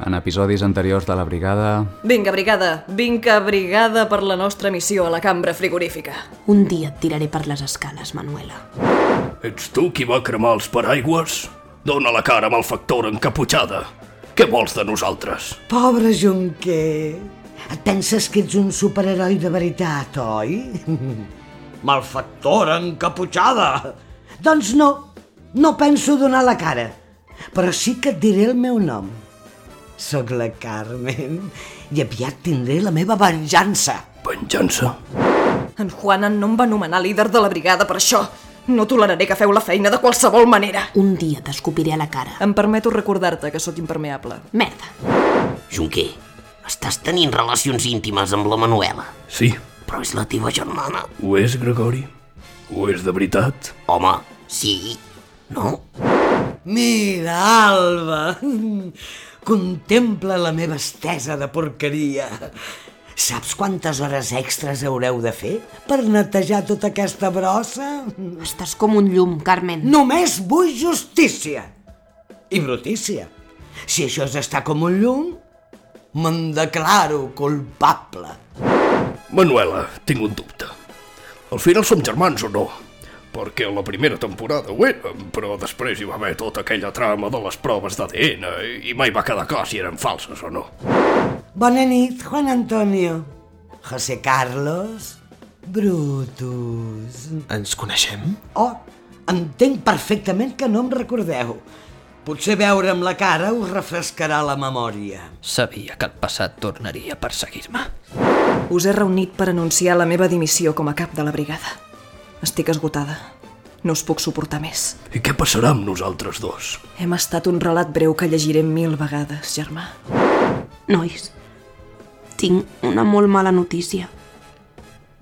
En episodis anteriors de la brigada... Vinga, brigada, vinga, brigada per la nostra missió a la cambra frigorífica. Un dia et tiraré per les escales, Manuela. Ets tu qui va cremar els paraigües? Dóna la cara amb el factor encaputxada. Què vols de nosaltres? Pobre Junquer. Et penses que ets un superheroi de veritat, oi? Malfactora encaputxada. Doncs no, no penso donar la cara. Però sí que et diré el meu nom. Soc la Carmen i aviat tindré la meva venjança. Venjança? En Juanan no em va nomenar líder de la brigada per això. No toleraré que feu la feina de qualsevol manera. Un dia t'escopiré a la cara. Em permeto recordar-te que sóc impermeable. Merda. Junquer, estàs tenint relacions íntimes amb la Manuela, Sí. però és la teva germana. Ho és, Gregori? Ho és de veritat? Home, sí, no? Mira, Alba, contempla la meva estesa de porqueria. Saps quantes hores extres haureu de fer per netejar tota aquesta brossa? Estàs com un llum, Carmen. Només vull justícia i brutícia. Si això és estar com un llum, me'n declaro culpable. Manuela, tinc un dubte. Al final som germans o no? Perquè la primera temporada ho érem, però després hi va haver tota aquella trama de les proves d'ADN i mai va quedar clar si eren falses o no. Bona nit, Juan Antonio. José Carlos. Brutus. Ens coneixem? Oh, entenc perfectament que no em recordeu. Potser veure'm la cara us refrescarà la memòria. Sabia que el passat tornaria a perseguir-me. Us he reunit per anunciar la meva dimissió com a cap de la brigada. Estic esgotada. No us puc suportar més. I què passarà amb nosaltres dos? Hem estat un relat breu que llegiré mil vegades, germà. Nois, tinc una molt mala notícia.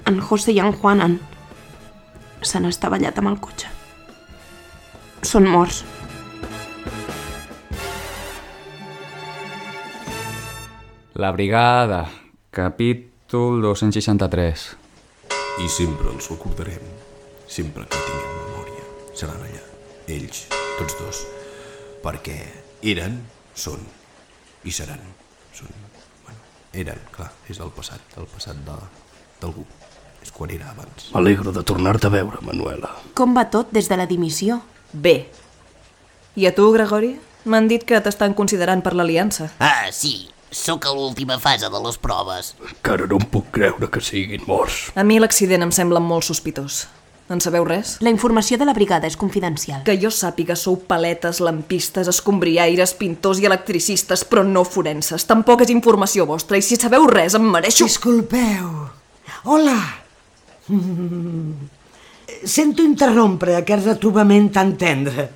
En José i en Juanan s'han estavellat amb el cotxe. Són morts. La brigada, capítol 263. I sempre els recordarem, sempre que tinguem memòria. Seran allà, ells, tots dos, perquè eren, són i seran. Són, bueno, eren, clar, és el passat, el passat de- d'algú. És quan era abans. M'alegro de tornar-te a veure, Manuela. Com va tot des de la dimissió? Bé. I a tu, Gregori? M'han dit que t'estan considerant per l'aliança. Ah, sí, sóc a l'última fase de les proves. Encara no em puc creure que siguin morts. A mi l'accident em sembla molt sospitós. En sabeu res? La informació de la brigada és confidencial. Que jo sàpiga sou paletes, lampistes, escombriaires, pintors i electricistes, però no forenses. Tampoc és informació vostra, i si sabeu res em mereixo... Disculpeu. Hola. Mm. Sento interrompre aquest retrobament tan tendre.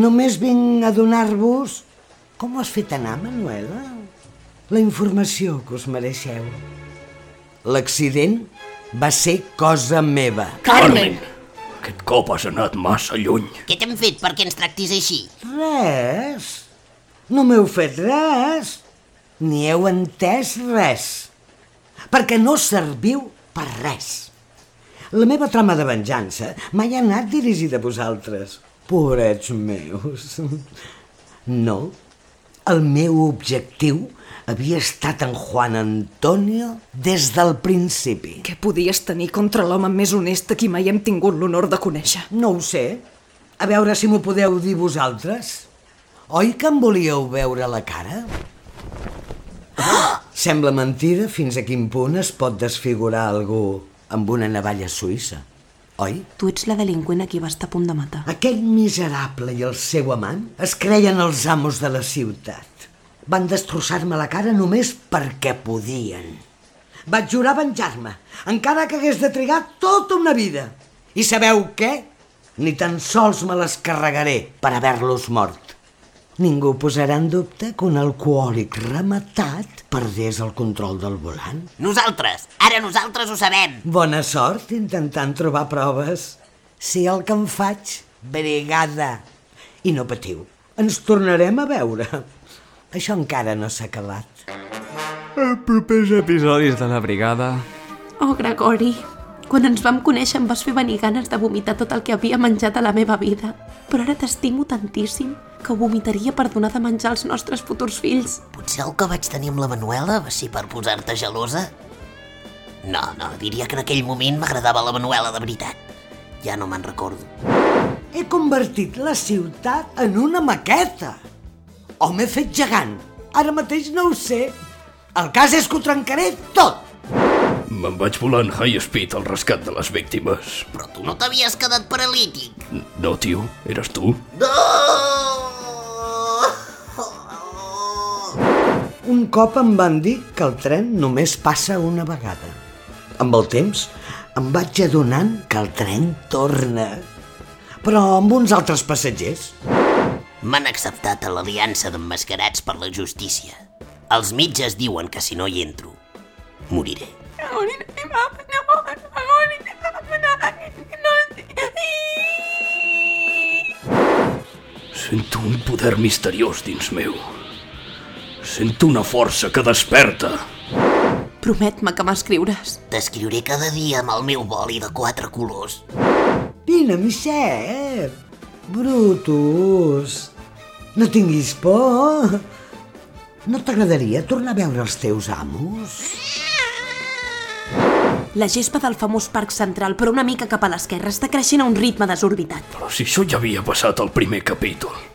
Només vinc a donar-vos... Com ho has fet anar, Manuela? La informació que us mereixeu. L'accident va ser cosa meva. Carmen! Aquest cop has anat massa lluny. Què t'hem fet perquè ens tractis així? Res. No m'heu fet res. Ni heu entès res. Perquè no serviu per res. La meva trama de venjança mai ha anat dirigida a vosaltres. Pobrets meus. No. El meu objectiu havia estat en Juan Antonio des del principi. Què podies tenir contra l'home més honest a qui mai hem tingut l'honor de conèixer? No ho sé. A veure si m'ho podeu dir vosaltres. Oi que em volíeu veure la cara? Sembla mentida fins a quin punt es pot desfigurar algú amb una navalla suïssa, oi? Tu ets la delinqüent a qui va estar a punt de matar. Aquell miserable i el seu amant es creien els amos de la ciutat. Van destrossar-me la cara només perquè podien. Vaig jurar venjar-me, encara que hagués de trigar tota una vida. I sabeu què? Ni tan sols me les carregaré per haver-los mort. Ningú posarà en dubte que un alcohòlic rematat perdés el control del volant. Nosaltres, ara nosaltres ho sabem. Bona sort intentant trobar proves. Si el que em faig, brigada. I no patiu, ens tornarem a veure. Això encara no s'ha acabat. Els propers episodis de la brigada... Oh, Gregori, Quan ens vam conèixer em vas fer venir ganes de vomitar tot el que havia menjat a la meva vida. Però ara t'estimo tantíssim que ho vomitaria per donar de menjar als nostres futurs fills. Potser el que vaig tenir amb la Manuela va ser per posar-te gelosa? No, no, diria que en aquell moment m'agradava la Manuela de veritat. Ja no me'n recordo. He convertit la ciutat en una maqueta. O m'he fet gegant. Ara mateix no ho sé. El cas és que ho trencaré tot. Me'n vaig volar en high speed al rescat de les víctimes. Però tu no t'havies quedat paralític. No, tio, eres tu? No! Un cop em van dir que el tren només passa una vegada. Amb el temps em vaig adonant que el tren torna. Però amb uns altres passatgers. M'han acceptat a l'aliança d'emmascarats per la justícia. Els metges diuen que si no hi entro, moriré. Sento un poder misteriós dins meu. Sento una força que desperta. Promet-me que m'escriuràs. T'escriuré cada dia amb el meu boli de quatre colors. Vine, Michet. Brutus. No tinguis por. No t'agradaria tornar a veure els teus amos? La gespa del famós parc central, però una mica cap a l'esquerra, està creixent a un ritme desorbitat. Però si això ja havia passat al primer capítol.